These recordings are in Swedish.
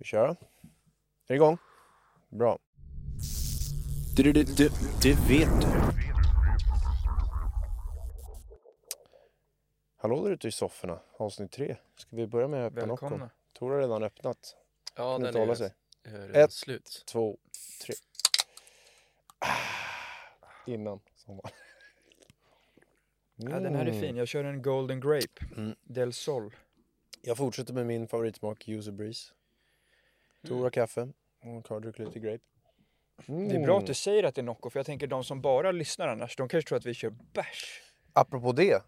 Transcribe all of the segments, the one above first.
Vi kör. Är det igång? Bra. Du, du, du, du vet du. Hallå där ute i sofforna, avsnitt tre. Ska vi börja med öppna Nocco? Tor har redan öppnat. Ja, Kan den inte hålla är sig. eh, redan Ett. slut. Två, tre. Ah, Innan. Som var. Ja, den här är fin. Jag kör en Golden Grape. Mm. Del Sol. Jag fortsätter med min favoritsmak, User Breeze. Tor har kaffe och dricker lite grape. Det är bra att du säger att det är Nocco, för jag tänker de som bara lyssnar annars, de kanske tror att vi kör bärs. Apropå det.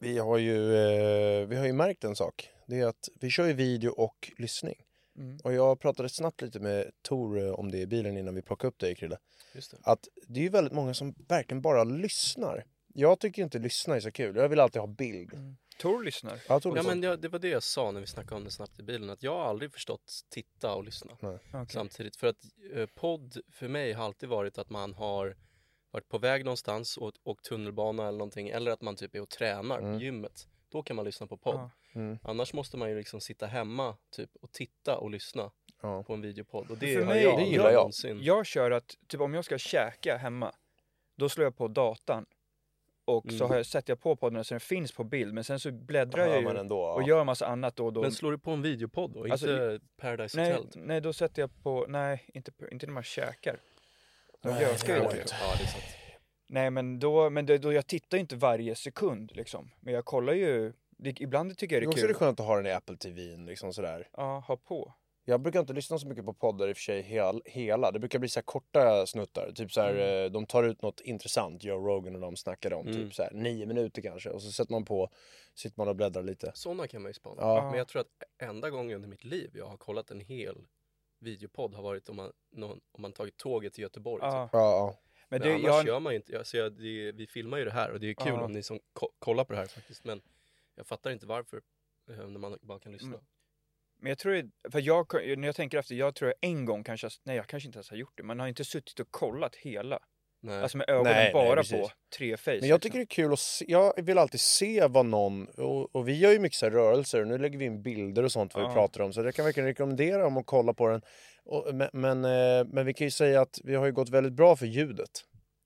Vi har ju, eh, vi har ju märkt en sak. Det är att vi kör ju video och lyssning. Mm. Och jag pratade snabbt lite med Tor eh, om det i bilen innan vi plockade upp dig Krille. Just det. Att det är ju väldigt många som verkligen bara lyssnar. Jag tycker inte lyssna är så kul. Jag vill alltid ha bild. Tor lyssnar. Ja, Tor Ja, lyssnar. men det, det var det jag sa när vi snackade om det snabbt i bilen, att jag har aldrig förstått titta och lyssna Okej. samtidigt. För att eh, podd för mig har alltid varit att man har varit på väg någonstans och åkt tunnelbana eller någonting, eller att man typ är och tränar Mm. på gymmet. Då kan man lyssna på podd. Ja. Mm. Annars måste man ju liksom sitta hemma typ och titta och lyssna Ja. på en videopodd. Och det För har mig- jag det gillar jag. någonsin. Jag kör att, typ om jag ska käka hemma, då slår jag på datan. Och så Mm. har jag, sätter jag på podden så den finns på bild, men sen så bläddrar jag ju ändå. och ja. gör massa annat då och då. Men slår du på en videopodd då? Alltså, inte Paradise nej, Hotel? typ? nej, då sätter jag på, nej, inte, inte när man käkar. Då Nej, gökar det ju inte. Ja, det är sant. Nej men då, men då jag tittar ju inte varje sekund liksom. Men jag kollar ju, det, ibland tycker jag Det det är är också kul. det skönt att ha den i Apple TV liksom sådär. Ja, ha på. Jag brukar inte lyssna så mycket på poddar i och för sig hel, hela. Det brukar bli så här korta snuttar. Typ så här, Mm. eh, de tar ut något intressant, Joe Rogan och de snackade om. Mm. Typ så här nio minuter kanske. Och så sätter man på, sitter man och bläddrar lite. Sådana kan man ju spana. Ja. Men jag tror att enda gången under mitt liv jag har kollat en hel videopodd har varit om man, någon, om man tagit tåget till Göteborg. Ja. Typ. Ja. Men Men det, annars jag, gör man ju inte, alltså jag, det, vi filmar ju det här och det är kul Ja. om ni som ko- kollar på det här faktiskt. Men jag fattar inte varför eh, när man bara kan lyssna. Men jag tror, för jag, när jag tänker efter, jag tror jag en gång kanske, nej jag kanske inte ens har gjort det, man har inte suttit och kollat hela. Nej. Alltså med ögonen Nej, nej, bara precis. på tre face. Men jag liksom. tycker det är kul att se, jag vill alltid se vad någon, och, och vi gör ju mycket så här rörelser, nu lägger vi in bilder och sånt vad vi Ja. pratar om, så jag kan verkligen rekommendera om att kolla på den. Och, men, men, eh, men vi kan ju säga att vi har ju gått väldigt bra för ljudet.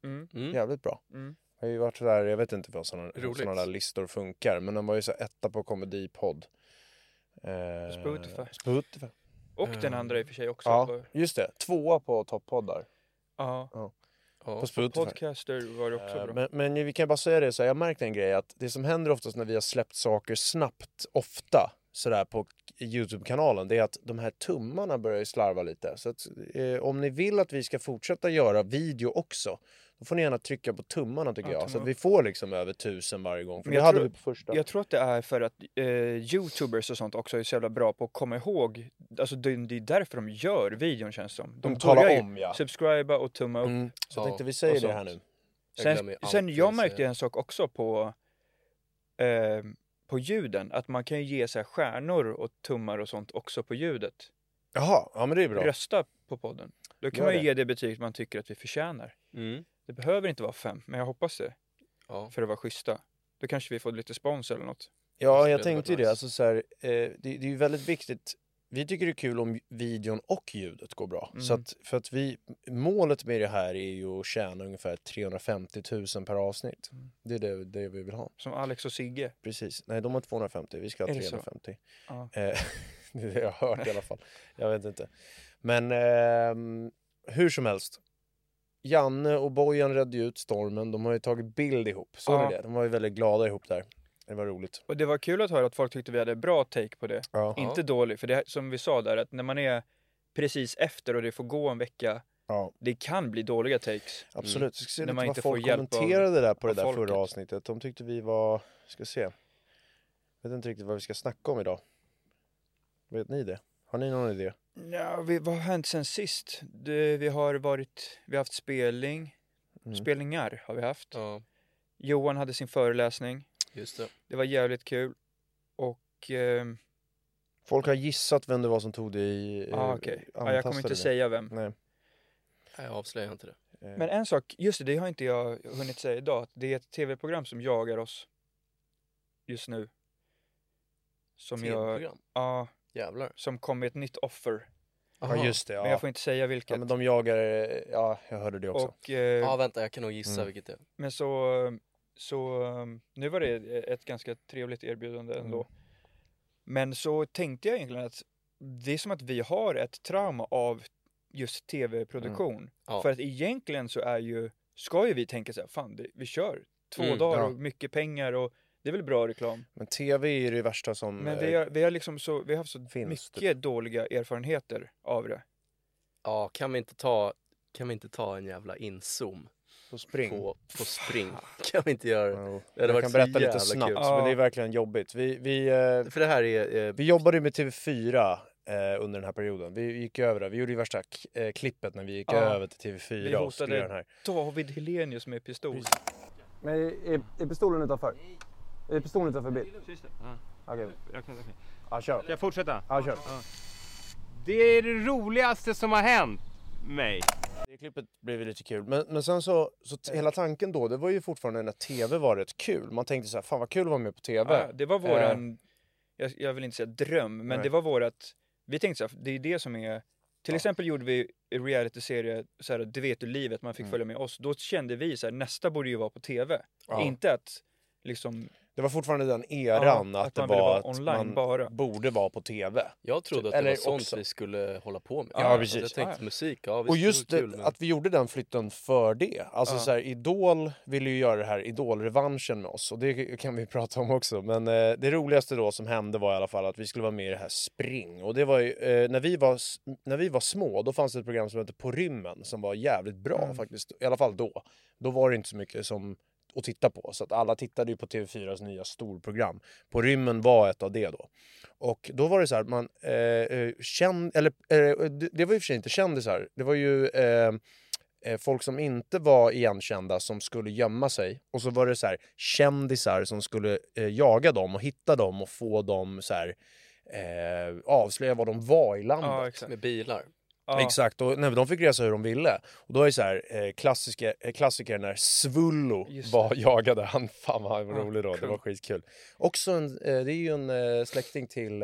Mm, mm. Jävligt bra. mm. Det har ju varit sådär, jag vet inte vad sådana, sådana där listor funkar, men den var ju så etta på komedipodd. Eh, Spotify. Spotify. Och den Eh, andra i och för sig också. Ja, just det. Tvåa på toppoddar. ja. ja. På Spotify. Podcaster var det också Eh, bra. Men, men vi kan bara säga det så här, jag har märkt en grej att det som händer oftast när vi har släppt saker snabbt, ofta, sådär på Youtube-kanalen, det är att de här tummarna börjar slarva lite. Så att, eh, om ni vill att vi ska fortsätta göra video också, då får ni gärna trycka på tummarna tycker Ja, jag. Så att vi får liksom över tusen varje gång. För jag hade tror- vi på första. Jag tror att det är för att eh, youtubers och sånt också är så jävla bra på att komma ihåg, alltså det, det är därför de gör videon känns det som. De börjar talar ju om ja. subscriba och tumma upp. Mm. Så jag Ja, tänkte vi säger det här nu. Jag Sen, sen jag märkte säga. en sak också på, eh, på ljuden, att man kan ge så här stjärnor och tummar och sånt också på ljudet. Jaha, ja men det är bra. Rösta på podden. Då kan Gör man ju det. ge det betyg man tycker att vi förtjänar. Mm. Det behöver inte vara fem, men jag hoppas det, Ja. för att vara schyssta. Då kanske vi får lite spons eller något. Ja, Det jag tänkte ju det. nice. Alltså, så här, eh, det, det är ju väldigt viktigt. Vi tycker det är kul om videon och ljudet går bra. Så Mm. att, för att vi, målet med det här är ju att tjäna ungefär 350 000 per avsnitt. Mm. Det är det, det vi vill ha. Som Alex och Sigge. Precis. Nej, de har 250. Vi ska ha Är det så? 350. Ja. Eh, det är det jag har hört i alla fall. Jag vet inte. Men ehm, hur som helst. Janne och Bojan redde ut stormen. De har ju tagit bild ihop. Så Ja. det. De var ju väldigt glada ihop där. Det var roligt. Och det var kul att höra att folk tyckte vi hade bra take på det. Ja. Inte dålig, för det som vi sa där, att när man är precis efter och det får gå en vecka, Ja. det kan bli dåliga takes. Absolut. Jag ska se När man inte får folk hjälp av- kommenterade där på det av där folket. förra avsnittet. De tyckte vi var, ska se. vet inte riktigt vad vi ska snacka om idag. Vet ni det? Har ni någon idé? Ja, vi, vad har hänt sen sist? Det, vi har varit, vi har haft spelning, Mm. spelningar har vi haft. Ja, Johan hade sin föreläsning. just det. Det var jävligt kul. Och, ehm, Folk har gissat vem det var som tog det i... ja eh, okej. Ja, jag kommer inte det. säga vem. Nej. Nej, jag avslöjar inte det. eh, Men en sak, just det, det har inte jag hunnit säga idag. Det är ett tv-program som jagar oss just nu. Som jag, TV-program. ja, Jävlar. som kom med ett nytt offer. Ja just det, Men ja. jag får inte säga ja. vilket. men de jagar, eh, ja jag hörde det också. och, eh, Ja, vänta, jag kan nog gissa Mm. vilket det är. Men så, så nu var det ett ganska trevligt erbjudande ändå. Mm. Men så tänkte jag egentligen att det är som att vi har ett trauma av just tv-produktion. Mm. Ja. För att egentligen så är ju, ska ju vi tänka så här, fan det, vi kör två Mm, dagar ja. och mycket pengar och det är väl bra reklam. Men tv är ju det värsta som... Men eh, vi har, vi har liksom så, vi har haft så finns, mycket dåliga erfarenheter av det. Ja, kan vi inte ta, kan vi inte ta en jävla inzoom på spring. på, på spring? Kan vi inte göra det? Ja, hade jag varit kan berätta lite snabbt, kul. men det är verkligen jobbigt. Vi, vi, eh, För det här är, eh, vi jobbade ju med TV4 eh, under den här perioden. Vi gick över det. Vi gjorde ju värsta eh, klippet när vi gick Ja. över till TV4 Vi och hotade- göra den här. David Helenius med pistol. Men är, är pistolen utanför? Är pistolen utanför bil? Ja, Okej. jag kan, okej. Ja, kör. Ska jag fortsätta? Ja, kör. Det är det roligaste som har hänt mig. Det klippet blev ju lite kul. Men, men sen så, så hela tanken då, det var ju fortfarande när TV var rätt kul. Man tänkte så här, fan vad kul att vara med på TV. Ja, det var våran, jag, jag vill inte säga dröm, men Nej. det var vårat, vi tänkte så här, det är det som är, till Ja. exempel gjorde vi realityserie, så här, Det vet du livet, man fick Mm. följa med oss. Då kände vi så här, nästa borde ju vara på TV. Ja. Inte att liksom, Det var fortfarande den eran Ja, att, att det man var vara online man bara. borde vara på TV. jag trodde att det Eller var sånt också- vi skulle hålla på med. Ja, Alltså, precis. Jag tänkte Ja. musik, ja visst, Och det just det, kul, men... att vi gjorde den flytten för det. Alltså Ja. så här, Idol ville ju göra det här Idol-revanschen med oss och det kan vi prata om också. Men eh, det roligaste då som hände var i alla fall att vi skulle vara med i det här Spring. Och det var ju, eh, när, vi var, när vi var små, då fanns det ett program som hette På rymmen som var jävligt bra Mm. faktiskt. I alla fall då. Då var det inte så mycket som att titta på. Så att alla tittade ju på TV4s nya storprogram. På rymmen var ett av det då. Och då var det så här, man eh, eh, känd, eller eh, det, det var och för sig inte kändisar. Det var ju eh, eh, folk som inte var igenkända som skulle gömma sig. Och så var det så här kändisar som skulle eh, jaga dem och hitta dem och få dem så här eh, avslöja vad de var i landet. ja. Med bilar. Ja, Exakt, och nej, de fick resa hur de ville. Och då är det så här, eh, klassiker, eh, klassiker när Svullo var jagade. Han, fan vad han var rolig då, det kul. var skitkul. Också en, eh, det är ju en eh, släkting till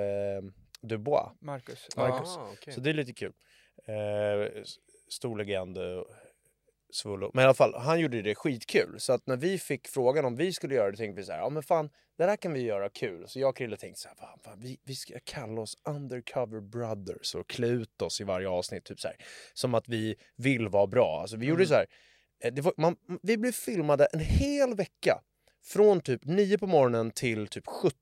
Dubois. Marcus. Marcus. Ah, okej. Så det är lite kul. Stor legend, Svullo. Men i alla fall, han gjorde det skitkul. Så att när vi fick frågan om vi skulle göra det tänkte vi så här, ja men fan, det där kan vi göra kul. Så jag och Krille tänkte så här, fan, fan, vi, vi ska kalla oss Undercover Brothers och klä ut oss i varje avsnitt. Typ så här. Som att vi vill vara bra. Alltså vi gjorde så här, eh, var, man, vi blev filmade en hel vecka. Från typ 9 på morgonen till typ 17.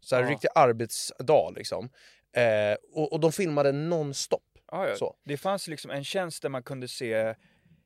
Så här Ja. riktig arbetsdag liksom. Eh, och, och de filmade nonstop. Ja, ja. Så. Det fanns liksom en tjänst där man kunde se,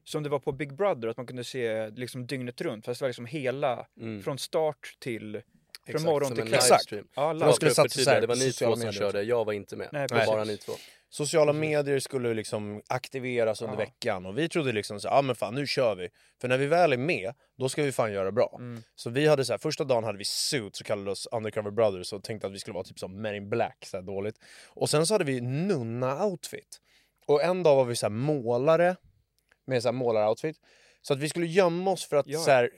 som det var på Big Brother, att man kunde se liksom dygnet runt. Fast det var liksom hela, Mm. från start till, från Exakt, morgon som till kväll. Exakt. livestream. Ja, de skulle satsa så här det var ni två som medier körde, jag var inte med. Nej, var bara ni två. Sociala medier skulle liksom aktiveras under Ja. veckan och vi trodde liksom så ja ah, men fan nu kör vi. För när vi väl är med, då ska vi fan göra bra. Mm. Så vi hade så här, första dagen hade vi suits och kallade oss Undercover Brothers och tänkte att vi skulle vara typ som Men in Black, så här dåligt. Och sen så hade vi nunna-outfit. Och en dag var vi så här målare, med så här målar-outfit. Så att vi skulle gömma oss för att Ja. så här,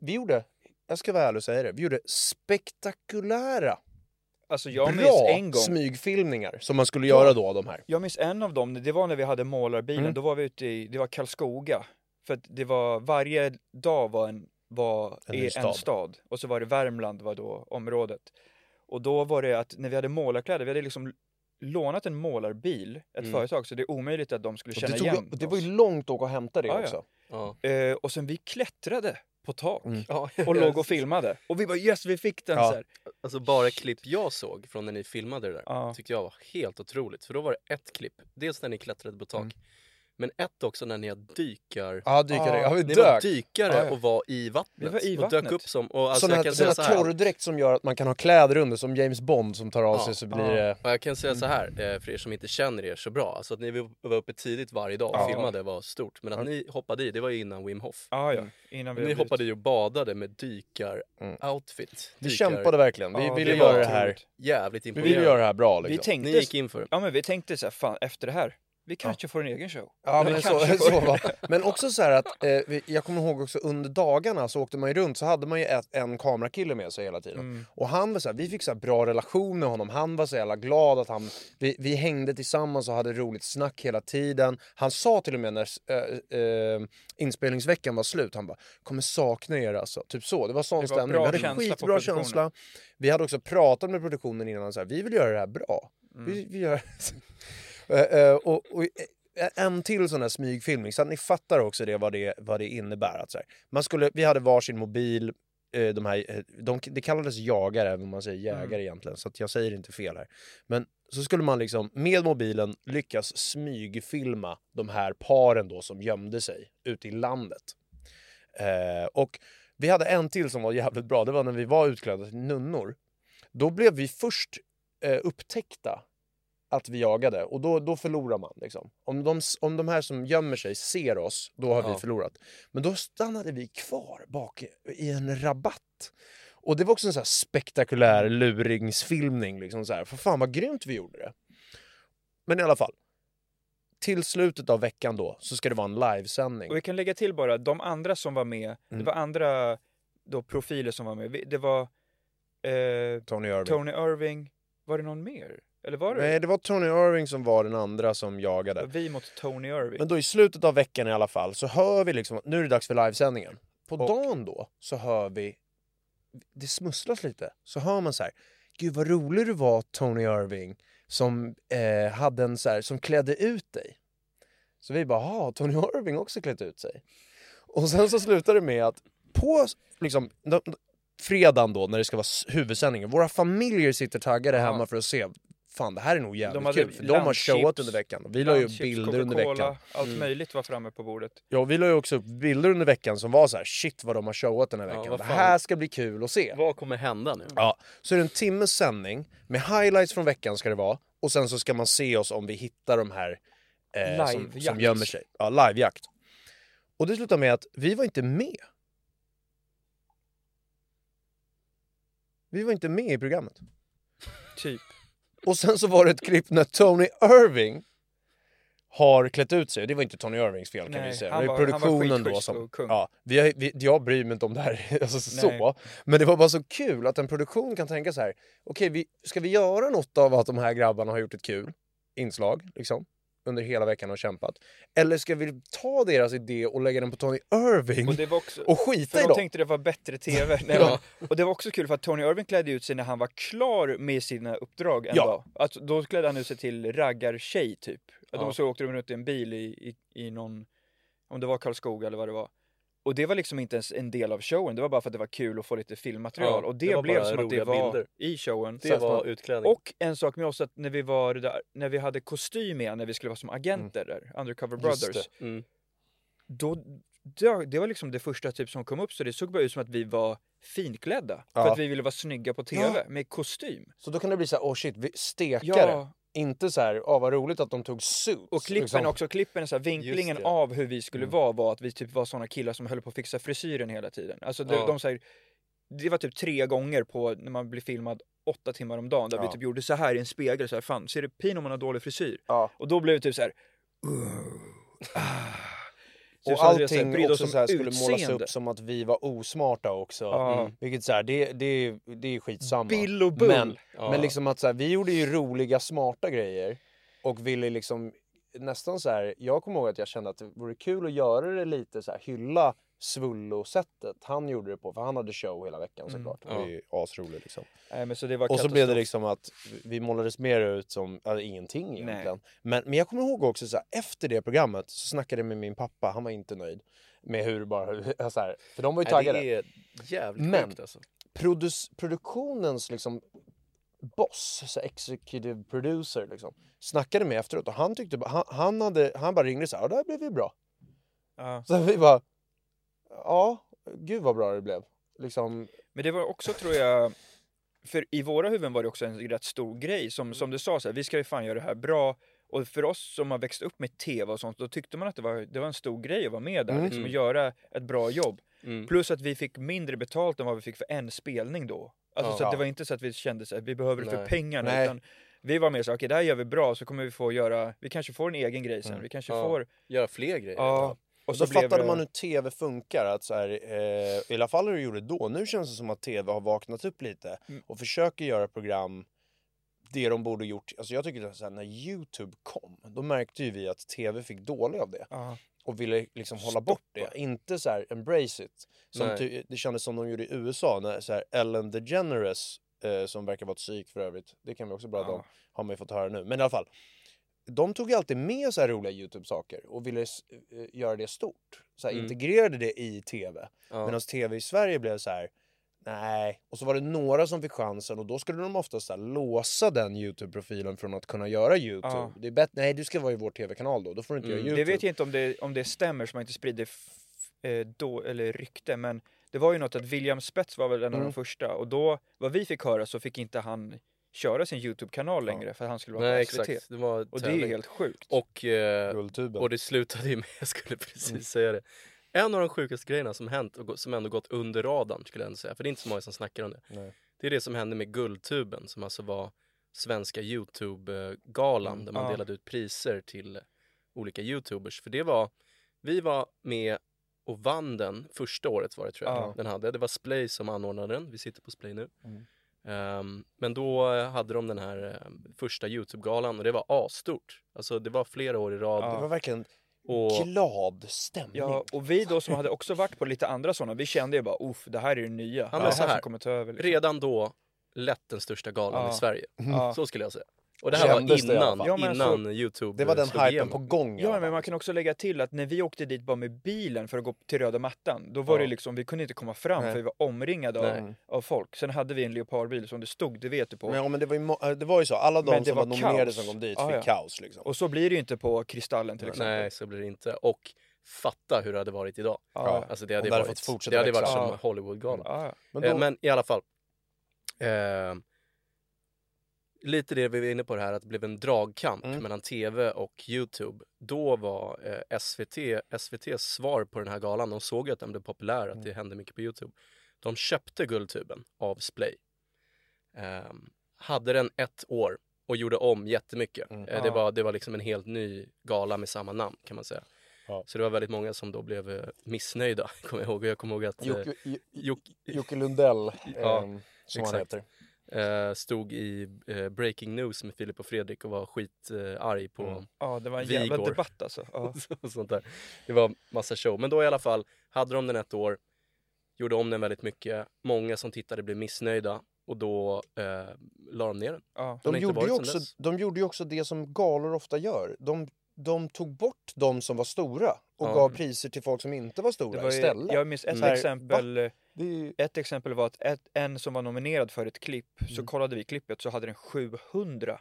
vi gjorde, jag ska vara ärlig och säga det, vi gjorde spektakulära, Alltså jag bra en gång, smygfilmningar som man skulle Ja. göra då, de här. jag minns en av dem, det var när vi hade målarbilen, Mm. då var vi ute i, det var Karlskoga. För att det var, varje dag var en, var En en stad. stad. Och så var det Värmland var då området. Och då var det att när vi hade målarkläder, vi hade liksom lånat en målarbil, ett Mm. företag, så det är omöjligt att de skulle känna det, tog, igen det var ju långt att åka och hämta det ja. också. Ja. Eh, och sen vi klättrade på tak Mm. Och låg och filmade. Och vi bara yes, vi fick den Ja. så här. Alltså bara klipp jag såg från när ni filmade det där Ja. tyckte jag var helt otroligt. För då var det ett klipp, dels när ni klättrade på tak. Mm. Men ett också när ni har dykar... Ja, dykare. Ja, vi Ni var dök. dykare Ja, ja. och var i vattnet. Vi var i och vattnet. dök upp som... Och alltså Sån jag här, kan sån säga här så här. torrdräkt som gör att man kan ha kläder under, som James Bond som tar av Ja. sig så blir det... Och jag kan säga så här, eh, för er som inte känner er så bra, alltså att ni var uppe tidigt varje dag och Ja. filmade var stort. Men att ni hoppade i, det var ju innan Wim Hof. Ja, ja. Innan vi Ni hoppade i och badade med dykar-outfit. Vi Dykar- kämpade verkligen. Vi Ja, ville göra var det här. Jävligt Vi imponerande. ville göra det här bra Vi liksom. tänkte, Ni gick in för det. ja men vi tänkte så här, fan efter det här, vi kanske får en egen show. Ja men så, så Men också så här att, eh, jag kommer ihåg också under dagarna så åkte man ju runt så hade man ju ett, en kamerakille med sig hela tiden. Mm. Och han var så här, vi fick så här bra relation med honom, han var så jävla glad att han, vi, vi hängde tillsammans och hade roligt snack hela tiden. Han sa till och med när eh, eh, inspelningsveckan var slut, han bara kommer sakna er alltså. Typ så, det var sån Det var stämning. Vi hade skitbra känsla. Vi hade också pratat med produktionen innan, så här, vi vill göra det här bra. Mm. Vi, vi gör... Eh, eh, och, och, eh, en till sån här smygfilmning, så att ni fattar också det vad det, vad det innebär. Att så här, man skulle, vi hade varsin mobil, de här, de, det kallades jagare, även om man säger jägare Mm. egentligen, så jag säger inte fel här. Men så skulle man liksom med mobilen lyckas smygfilma de här paren då som gömde sig ute i landet. Eh, och vi hade en till som var jävligt bra, det var när vi var utklädda till nunnor. Då blev vi först eh, upptäckta att vi jagade och då, då förlorar man. Liksom. Om, de, om de här som gömmer sig ser oss, då har vi Ja. förlorat. Men då stannade vi kvar bak i en rabatt. Och det var också en så här spektakulär luringsfilmning. Liksom så här. För fan vad grymt vi gjorde det. Men i alla fall. Till slutet av veckan då så ska det vara en livesändning. Och vi kan lägga till bara, de andra som var med, det Mm. var andra då profiler som var med. Vi- Det var eh, Tony Irving. Tony Irving, var det någon mer? Eller var det Nej, det var Tony Irving som var den andra som jagade. vi mot Tony Irving? Men då i slutet av veckan i alla fall så hör vi liksom att nu är det dags för livesändningen. På Och- dagen då så hör vi, det smusslas lite, så hör man så här, gud vad rolig du var Tony Irving som eh, hade en så här, som klädde ut dig. Så vi bara, ja Tony Irving också klätt ut sig. Och sen så slutar det med att på liksom, de, fredagen då när det ska vara huvudsändningen, våra familjer sitter taggade Ja. hemma för att se Fan det här är nog jävligt De kul, för de har showat under veckan. Vi la ju upp bilder under veckan. Allt Mm. möjligt var framme på bordet. Ja, vi la ju också upp bilder under veckan som var så här: shit vad de har showat den här Ja, veckan. vad det här ska bli kul att se. Vad kommer hända nu? Ja, så är det en timmes sändning med highlights från veckan ska det vara. Och sen så ska man se oss om vi hittar de här eh, som, som gömmer sig. Ja, livejakt. Och det slutar med att vi var inte med. Vi var inte med i programmet. Typ. Och sen så var det ett klipp när Tony Irving har klätt ut sig. Det var inte Tony Irvings fel kan Nej, vi säga. han Det var var- han var produktionen då som... Ja, vi vi, jag bryr mig inte om det här alltså, så. Men det var bara så kul att en produktion kan tänka så här. Okej, vi, ska vi göra något av att de här grabbarna har gjort ett kul inslag liksom? Under hela veckan och kämpat. Eller ska vi ta deras idé och lägga den på Tony Irving Och och, det var också... skita För i de dem? tänkte det var bättre TV. Nej, Ja. Och det var också kul för att Tony Irving klädde ut sig när han var klar med sina uppdrag en Ja. dag. Alltså, då klädde han ut sig till raggartjej typ. Att Ja. De så åkte de runt i en bil i, i, i någon, om det var Karlskoga eller vad det var. Och det var liksom inte ens en del av showen, det var bara för att det var kul att få lite filmmaterial. Ja, och det, det blev som att det var bilder. i showen. Det var man- utklädning. och en sak med oss att när vi var där, när vi hade kostym med, när vi skulle vara som agenter där, Undercover Brothers. det. Mm. Då, det, var liksom det första typ som kom upp så det såg bara ut som att vi var finklädda. För Ja. att vi ville vara snygga på TV med kostym. Så då kan det bli så här, oh shit, vi stekare. Ja, Inte så här, åh vad roligt att de tog suits. och klippen liksom. också, klippen, så här, vinklingen det. av hur vi skulle Mm. vara var att vi typ var såna killar som höll på att fixa frisyren hela tiden. Alltså de, Ja. de här, det var typ tre gånger på när man blir filmad åtta timmar om dagen där vi Ja. typ gjorde så här i en spegel så här, fan ser du pin om man har dålig frisyr? Ja. Och då blev det typ så här. ah. Och här, allting oss också så här skulle målas utseende. upp som att vi var osmarta också. Ja. Mm. Vilket så här, det, det, det är skitsamma. Bill och Bull. Men, Ja. men liksom att så här, vi gjorde ju roliga, smarta grejer. Och ville liksom nästan så här, jag kommer ihåg att jag kände att det vore kul att göra det lite så här, hylla Svullo-sättet han gjorde det på. För han hade show hela veckan Mm. såklart. Det var ju asroligt liksom. Nej, men så det var Och så blev det liksom att vi målades mer ut som alltså, ingenting egentligen. Men, men jag kommer ihåg också så här, efter det programmet så snackade jag med min pappa, han var inte nöjd med hur bara, så här, för de var ju Nej, taggade. det är jävligt Men- sjukt alltså. Produs, produktionens liksom boss, så executive producer liksom, snackade med efteråt och han tyckte bara- han, han, hade, han bara ringde så här, ja det här blev ju bra. Ja. Så vi bara, ja, gud vad bra det blev. Liksom, Men det var också tror jag, för i våra huvuden var det också en rätt stor grej som, som du sa så här, vi ska ju fan göra det här bra. Och för oss som har växt upp med tv och sånt, då tyckte man att det var, det var en stor grej att vara med där, Mm. liksom, och göra ett bra jobb. Mm. Plus att vi fick mindre betalt än vad vi fick för en spelning då. Alltså Ja. så det var inte så att vi kände att vi behöver det för pengarna, Nej. utan vi var mer så okej det här gör vi bra, så kommer vi få göra, vi kanske får en egen grej sen, Mm. vi kanske Ja. får, Göra fler grejer. ja. Och så blev fattade det- man hur tv funkar. Att så här, eh, I alla fall hur det gjorde då. Nu känns det som att tv har vaknat upp lite Mm. och försöker göra program det de borde gjort. Alltså jag tycker att så här, när Youtube kom, då märkte ju vi att tv fick dålig av det. Ja. och ville liksom hålla bort det. Inte så här embrace it. Som ty- det kändes som de gjorde i USA när så här Ellen DeGeneres, eh, som verkar vara ett psyk för övrigt, det kan vi också prata om, har man ju fått höra nu. Men i alla fall, de tog ju alltid med så här roliga YouTube-saker och ville s- eh, göra det stort. Så här, Mm. integrerade det i tv. Ja. Medan tv i Sverige blev så här, nej. Och så var det några som fick chansen och då skulle de ofta så här, låsa den YouTube-profilen från att kunna göra YouTube. Ja. Det är bättre, nej du ska vara i vår tv-kanal då, då får du inte Mm. göra YouTube. Det vet jag inte om det, om det stämmer, så man inte sprider eh, då, eller rykte, men det var ju något att William Spets var väl en av Mm. de första och då, vad vi fick höra så fick inte han köra sin YouTube-kanal längre för att han skulle vara Nej på SVT. exakt, det var Och det är helt sjukt. Och, eh, och det slutade ju med, jag skulle precis Mm. säga det. En av de sjukaste grejerna som hänt och som ändå gått under radarn skulle jag ändå säga, för det är inte så många som snackar om det. Nej. Det är det som hände med Guldtuben som alltså var svenska Youtube-galan Mm, där man ja. delade ut priser till olika Youtubers. För det var, vi var med och vann den första året var det tror jag Ja. den hade. Det var Splay som anordnade den, vi sitter på Splay nu. Mm. Ehm, men då hade de den här eh, första Youtube-galan och det var asstort. Alltså det var flera år i rad. Ja. Det var verkligen Och, glad stämning. Ja, och vi då som hade också varit på lite andra sådana, vi kände ju bara uff, det här är det nya. men det här så här, som kommer ta över. Liksom. redan då lätt den största galan Ja. i Sverige. Ja. Så skulle jag säga. Och det här Kändes var det innan, fall. Ja, men innan Youtube det var den hypen igenom. på gång. Ja, men man kan också lägga till att när vi åkte dit bara med bilen för att gå till röda mattan, då var Ja. det liksom, vi kunde inte komma fram Nej. för vi var omringade av, av folk. Sen hade vi en leopardbil som det stod, det vet du på. Men, ja, men det, var ju, äh, det var ju så, alla de Men det som var, var nominerade kaos. som kom dit Ja, fick ja. kaos liksom. Och så blir det ju inte på Kristallen till exempel. Nej, så blir det inte. Och fatta hur det hade varit idag. Ja. Alltså det hade, det varit, fått fortsätta det hade varit som Ja. Hollywoodgala. Ja, ja. Men Men, då, men i alla fall. Eh, lite det vi var inne på det här att det blev en dragkamp Mm. mellan tv och Youtube. Då var eh, SVT, SVTs svar på den här galan, de såg ju att den blev populär, att det hände mycket på Youtube. De köpte Guldtuben av Splay. Eh, hade den ett år och gjorde om jättemycket. Mm. Eh, det, Ja. var, det var liksom en helt ny gala med samma namn kan man säga. Ja. Så det var väldigt många som då blev eh, missnöjda, kommer jag ihåg. Jag kommer ihåg att eh, Jocke, J- Jocke, Jocke Lundell, Ja, ehm, som han exakt. heter. Eh, stod i eh, Breaking News med Filip och Fredrik och var skitarg eh, arg på Mm. ja, det var en jävla Vigor. debatt alltså. Ja. sånt där. Det var massa show. Men då i alla fall hade de den ett år, gjorde om den väldigt mycket. Många som tittade blev missnöjda och då eh, la de ner den. Ja. De gjorde, ju också, de gjorde ju också det som galor ofta gör. De, de tog bort de som var stora och Ja. gav priser till folk som inte var stora Det var ju, istället. jag minns ett här, exempel, är ju... ett exempel var att ett, en som var nominerad för ett klipp, så Mm. kollade vi klippet så hade den 700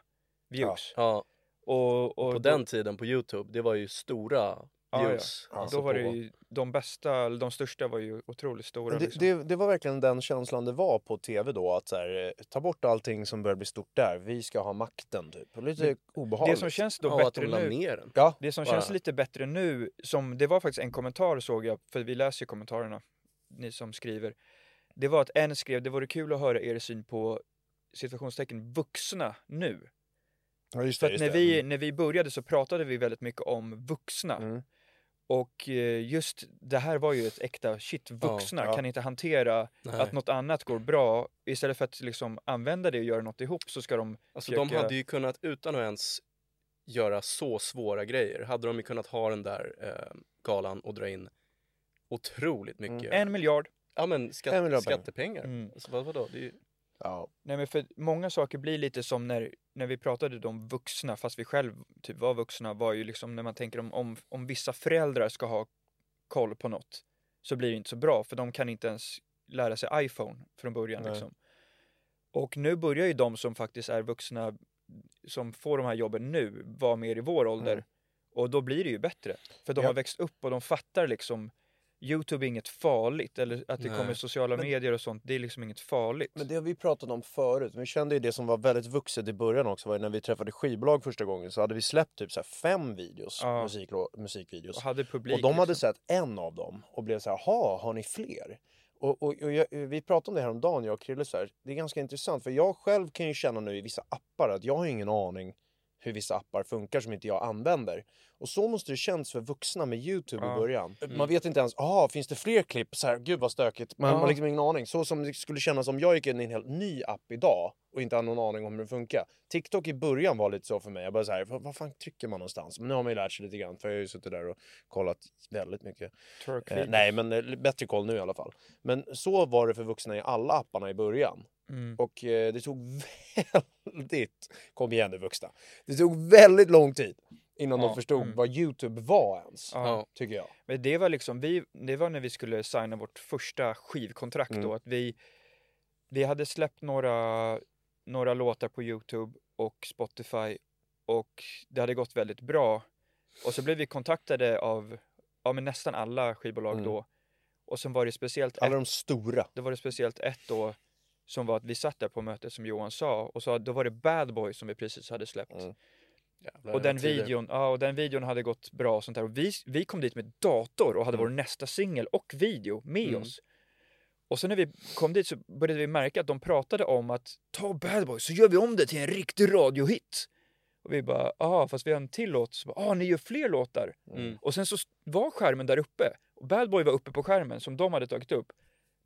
views. Ja, Och, och på då- den tiden på Youtube, det var ju stora Ja, ja. views. Ja, alltså då var det på- ju, de bästa, eller de största var ju otroligt stora. Det, liksom. det, det var verkligen den känslan det var på tv då. Att så här, eh, ta bort allting som börjar bli stort där. Vi ska ha makten typ. Och Lite det obehagligt. som känns då Ja, att de bättre la nu. Ja, det som känns lite bättre nu, som det var faktiskt en kommentar såg jag, för vi läser ju kommentarerna, ni som skriver. Det var att en skrev, det vore kul att höra er syn på situationstecken vuxna nu. ja just För det. att Just när vi, Mm. när vi började så pratade vi väldigt mycket om vuxna. Mm. Och eh, just det här var ju ett äkta shit, vuxna ja. kan inte hantera Nej. att något annat går bra. Istället för att liksom använda det och göra något ihop så ska de Alltså de försöka- hade ju kunnat, utan att ens göra så svåra grejer, hade de ju kunnat ha den där eh, galan och dra in otroligt mycket. En miljard. Ja men skatt, En miljard pengar. skattepengar. Mm. Alltså, vad, vadå? Det är ju, Ja. Nej men för många saker blir lite som när, när vi pratade om vuxna, fast vi själv typ var vuxna, var ju liksom när man tänker om, om, om vissa föräldrar ska ha koll på något, så blir det inte så bra, för de kan inte ens lära sig iPhone från början Nej. liksom. Och nu börjar ju de som faktiskt är vuxna, som får de här jobben nu, vara mer i vår ålder. Mm. Och då blir det ju bättre. För de Ja. har växt upp och de fattar liksom Youtube är inget farligt eller att det Nej. kommer sociala Men- medier och sånt, det är liksom inget farligt. Men det har vi pratat om förut. Vi kände ju det som var väldigt vuxet i början också. Var när vi träffade skivbolag första gången så hade vi släppt typ så fem videos, Ja. musik, musikvideos. och hade publik. Och de hade liksom. sett en av dem och blev så här, jaha, har ni fler? Och, och, och jag, vi pratade om det här om dagen jag och Krille, så här. det är ganska intressant för jag själv kan ju känna nu i vissa appar att jag har ingen aning hur vissa appar funkar som inte jag använder. Och så måste det känns för vuxna med Youtube Ja. i början. Man vet inte ens, ah, finns det fler klipp? Så här, gud vad stökigt. Man Ja. man har liksom ingen aning. Så som det skulle kännas om jag gick in i en helt ny app idag och inte hade någon aning om hur det funkar. TikTok i början var lite så för mig. Jag bara så här, vad, vad fan trycker man någonstans? Men nu har man ju lärt sig lite grann för jag har ju suttit där och kollat väldigt mycket. Eh, nej, men eh, bättre koll nu i alla fall. Men så var det för vuxna i alla apparna i början. Mm. Och eh, det tog väldigt, kom igen nu vuxna, det tog väldigt lång tid innan Ja, de förstod mm. vad Youtube var ens. Ja. Tycker jag. Men det var liksom, vi, det var när vi skulle signa vårt första skivkontrakt Mm. då, att vi, vi hade släppt några, några låtar på Youtube och Spotify och det hade gått väldigt bra. Och så blev vi kontaktade av, ja men nästan alla skivbolag Mm. då. Och sen var det speciellt Alla ett, de stora. då var det speciellt ett då som var att vi satt där på mötet som Johan sa och så då var det Bad Boy som vi precis hade släppt. Mm. Jävlar, Och den, videon, ja, och den videon hade gått bra och sånt där. Och vi, vi kom dit med dator och hade Mm. vår nästa singel och video med Mm. oss. Och sen när vi kom dit så började vi märka att de pratade om att ta Bad Boy så gör vi om det till en riktig radiohit. Och vi bara, ja fast vi har en till låt. Så bara, ah, ni gör fler låtar. Mm. Och sen så var skärmen där uppe. Och Bad Boy var uppe på skärmen som de hade tagit upp.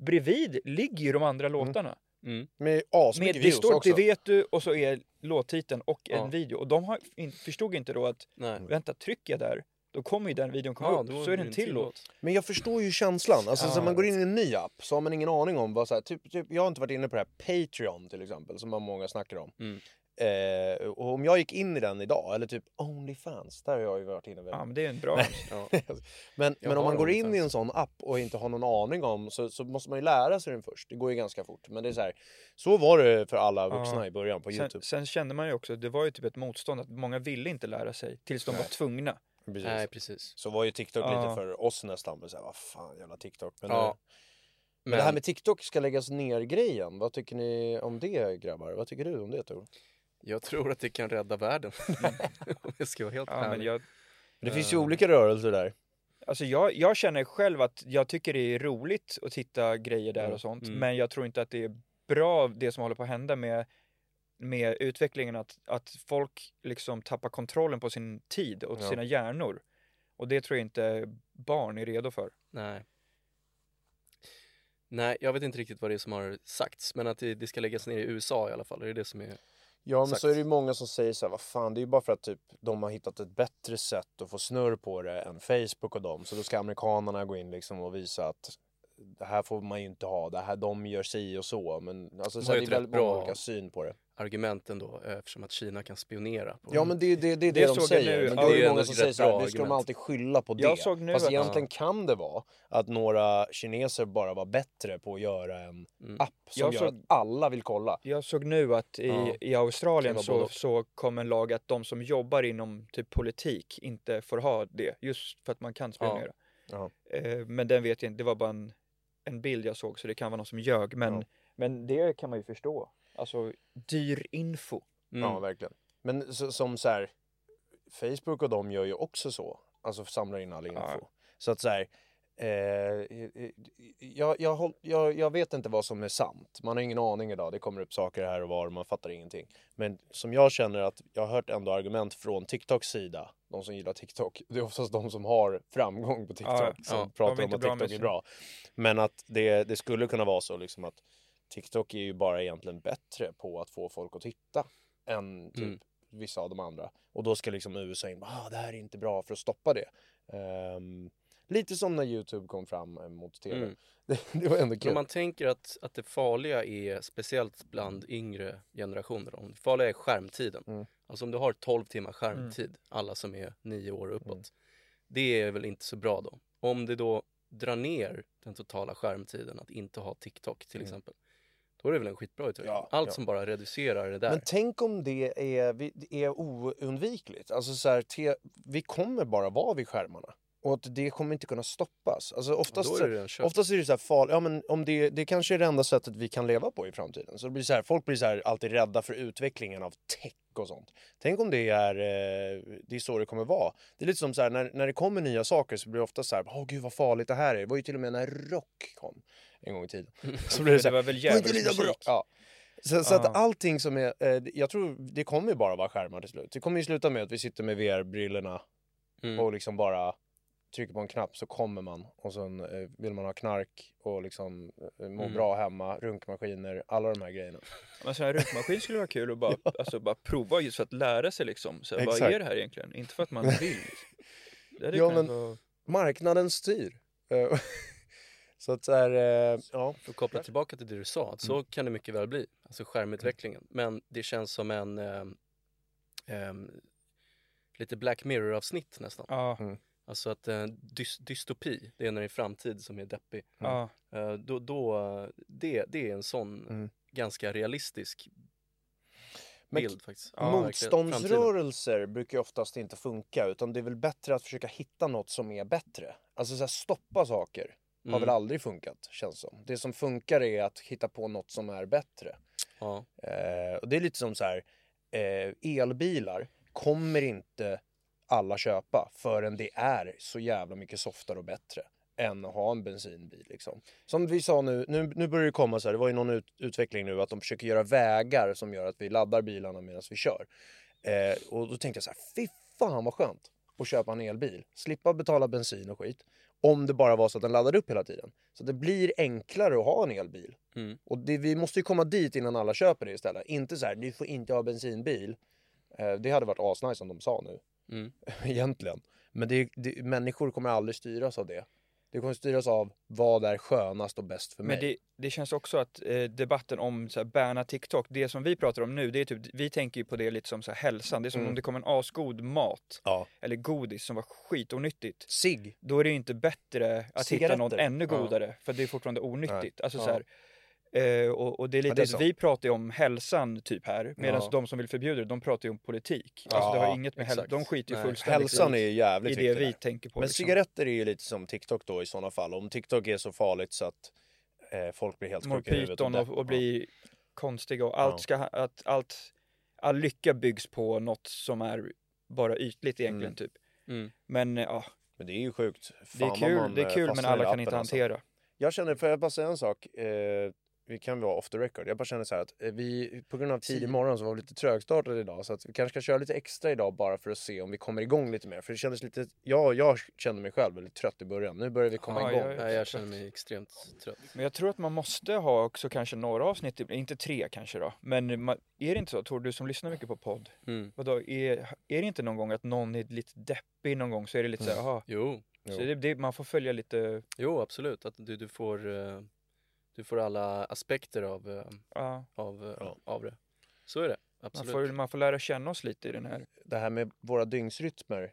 Bredvid ligger ju de andra låtarna. Mm. Med asmycket Med, det views står också. Det vet du och så är låttiteln och en Ja. video. Och de har, in, förstod inte då att Nej. vänta, trycker jag där, då kommer ju den videon komma Ja, upp, så är det blir en till låt. Men jag förstår ju känslan. Alltså, Ja, så man går in i en ny app så har man ingen aning om vad så här, typ, typ, jag har inte varit inne på det här Patreon till exempel som många snackar om. Mm. Eh, och om jag gick in i den idag, eller typ Onlyfans, där har jag ju varit inne väldigt Ja, men det är en bra. Ja. Men, men om man går in i en sån app och inte har någon aning om så, så måste man ju lära sig den först. Det går ju ganska fort. Men det är så här, så var det för alla vuxna Ja. i början på Sen, Youtube. sen kände man ju också, det var ju typ ett motstånd att många ville inte lära sig tills de var Nej. tvungna. Precis. Nej, precis. Så var ju TikTok Ja. lite för oss nästan. Men så här, vad fan jävla TikTok. Men, Ja. nu- men det här med TikTok ska läggas ner grejen. Vad tycker ni om det grabbar? Vad tycker du om det Tor? Jag tror att det kan rädda världen. Om jag ska vara helt Ja, men ärlig. jag, Det finns ju Eh. olika rörelser där. alltså jag, jag känner själv att jag tycker det är roligt att titta grejer där Mm. och sånt. Mm. Men jag tror inte att det är bra det som håller på att hända med, med utvecklingen. Att, att folk liksom tappar kontrollen på sin tid och Ja. sina hjärnor. Och det tror jag inte barn är redo för. Nej. Nej, jag vet inte riktigt vad det är som har sagts, men att det, det ska läggas ner i USA i alla fall, är det det som är... Ja men Exakt. så är det ju många som säger så här, vad fan det är ju bara för att typ de har hittat ett bättre sätt att få snurr på det än Facebook och dem. Så då ska amerikanerna gå in liksom och visa att det här får man ju inte ha, det här de gör si och så. Men alltså så det är väldigt rätt många bra- olika syn på det. Argumenten då, eh, eftersom att Kina kan spionera på Ja men det, det, det är det, Det de säger. nu. Men Ja, det det är många som säger rätt så här, bra det ska de alltid skylla på det. Jag såg nu Fast att- egentligen kan det vara att några kineser bara var bättre på att göra en Mm. app som Jag gör såg- att alla vill kolla. Jag såg nu att i, Ja. i Australien så, så kom en lag att de som jobbar inom typ politik inte får ha det. Just för att man kan spionera. Ja. Eh, men den vet jag inte, det var bara en, en bild jag såg så det kan vara någon som ljög. Men, Ja. men det kan man ju förstå. Alltså dyr info. Mm. Ja, verkligen. Men så, som så här, Facebook och de gör ju också så. Alltså samlar in all info. Ja. Så att så här, eh, jag, jag, jag, jag vet inte vad som är sant. Man har ingen aning idag. Det kommer upp saker här och var och man fattar ingenting. Men som jag känner att jag har hört ändå argument från TikToks sida. De som gillar TikTok. Det är oftast de som har framgång på TikTok. Ja, som ja. Pratar om att TikTok är bra. Men att det, det skulle kunna vara så liksom att TikTok är ju bara egentligen bättre på att få folk att titta än typ Mm. vissa av de andra. Och då ska liksom USA in, ah, det här är inte bra för att stoppa det. Ehm, lite som när Youtube kom fram eh, mot TV. Mm. Det, det var ändå Men kul. om man tänker att, att det farliga är speciellt bland yngre generationer, då, det farliga är skärmtiden. Mm. Alltså om du har 12 timmar skärmtid, alla som är 9 år uppåt. Mm. Det är väl inte så bra då. Om det då drar ner den totala skärmtiden att inte ha TikTok till Mm. Då är det väl en skitbra utveckling. Ja, Allt ja. som bara reducerar det där. Men tänk om det är, det är oundvikligt. Alltså så här, te, vi kommer bara vara vid skärmarna. Och att det kommer inte kunna stoppas. Alltså oftast, är det oftast är det så här farligt. Ja men om det, det kanske är det enda sättet vi kan leva på i framtiden. Så det blir så här, folk blir så här alltid rädda för utvecklingen av tech och sånt. Tänk om det är, eh, det är så det kommer vara. Det är lite som så här, när, när det kommer nya saker så blir det ofta så här, åh gud vad farligt det här är. Det var ju till och med när rock kom en gång i tiden. Så blir det så det här, var väl "Var bra?" djävulsmusik? Ja. Så, så Ja. att allting som är, eh, jag tror det kommer ju bara vara skärmar till slut. Det kommer ju sluta med att vi sitter med VR-brillorna Mm. och liksom bara trycker på en knapp så kommer man och sen eh, vill man ha knark och liksom eh, må Mm. bra hemma, runkmaskiner, alla de här grejerna. Men sån här runkmaskin skulle vara kul att bara, alltså, bara prova just för att lära sig liksom. Så här, vad är det här egentligen? Inte för att man vill. Det Ja, men- vara... Marknaden styr. Eh, så att så här, eh, ja. För att koppla tillbaka till det du sa, att så Mm. kan det mycket väl bli, alltså skärmutvecklingen. Men det känns som en ehm, ehm, lite Black Mirror-avsnitt nästan. Ja, Alltså att eh, dys dystopi, det är när det är framtid som är deppig. ja. Eh, då, då, det, det är en sån Mm. ganska realistisk bild. Ja, verkligen. Motståndsrörelser brukar ju oftast inte funka utan det är väl bättre att försöka hitta något som är bättre. Alltså så här, stoppa saker har Mm. väl aldrig funkat känns som. Det som funkar är att hitta på något som är bättre. Ja. Eh, och det är lite som så här, eh, elbilar kommer inte alla köpa förrän det är så jävla mycket softare och bättre än att ha en bensinbil liksom. Som vi sa nu, nu, nu börjar det komma så här, det var ju någon ut, utveckling nu att de försöker göra vägar som gör att vi laddar bilarna medan vi kör. Eh, och då tänkte jag så här, fy fan vad skönt att köpa en elbil. Slippa betala bensin och skit. Om det bara var så att den laddade upp hela tiden. Så det blir enklare att ha en elbil. Mm. Och det, vi måste ju komma dit innan alla köper det istället. Inte så här, du får inte ha bensinbil. Eh, det hade varit asnice om de sa nu. Mm. Egentligen. Men det, det, människor kommer aldrig styras av det. Det kommer styras av vad är skönast och bäst för mig. Men det, det känns också att eh, debatten om så här, banna TikTok, det som vi pratar om nu, det är typ, vi tänker ju på det lite som så här, hälsan. Det är som Mm. om det kom en asgod mat Ja. eller godis som var skitonyttigt. Sig. Då är det ju inte bättre att hitta något ännu Ja. godare, för det är fortfarande onyttigt. Alltså Ja. så här, eh, och, och det är lite det är att så. vi pratar ju om hälsan typ här, medan Ja. de som vill förbjuda det, de pratar ju om politik. Alltså det Ja, har inget med hälsa, de skiter ju fullständigt Hälsan är ju jävligt i det vi där. tänker på. Men liksom. cigaretter är ju lite som TikTok då i sådana fall. Om TikTok är så farligt så att eh, folk blir helt sjuka i huvudet. och, depp- och blir konstiga och allt Ja. ska, att allt, all lycka byggs på något som är bara ytligt egentligen Mm. typ. Mm. Men ja, Men det är ju sjukt. det är Fan kul, man, det eh, är kul men alla kan inte alltså. hantera. Jag känner, får jag bara säga en sak? Eh, vi kan vara off the record. Jag bara känner så här att eh, vi, på grund av tidig morgon så var vi lite trögstartade idag. Så att vi kanske ska köra lite extra idag bara för att se om vi kommer igång lite mer. För det kändes lite, ja, jag kände mig själv väldigt trött i början. Nu börjar vi komma Ja, igång. jag- Nej, jag känner mig extremt trött. Men jag tror att man måste ha också kanske några avsnitt, inte tre kanske då. Men ma- är det inte så, tror du som lyssnar mycket på podd, Mm. vadå, är, är det inte någon gång att någon är lite deppig någon gång så är det lite så här, aha. Jo, Jo. Så det, det, man får följa lite, jo absolut. Att du, du, får, eh, du får alla aspekter av, eh, ja, av, eh, Ja. av det. Så är det, man absolut. får, man får lära känna oss lite i den här. Det här med våra dygnsrytmer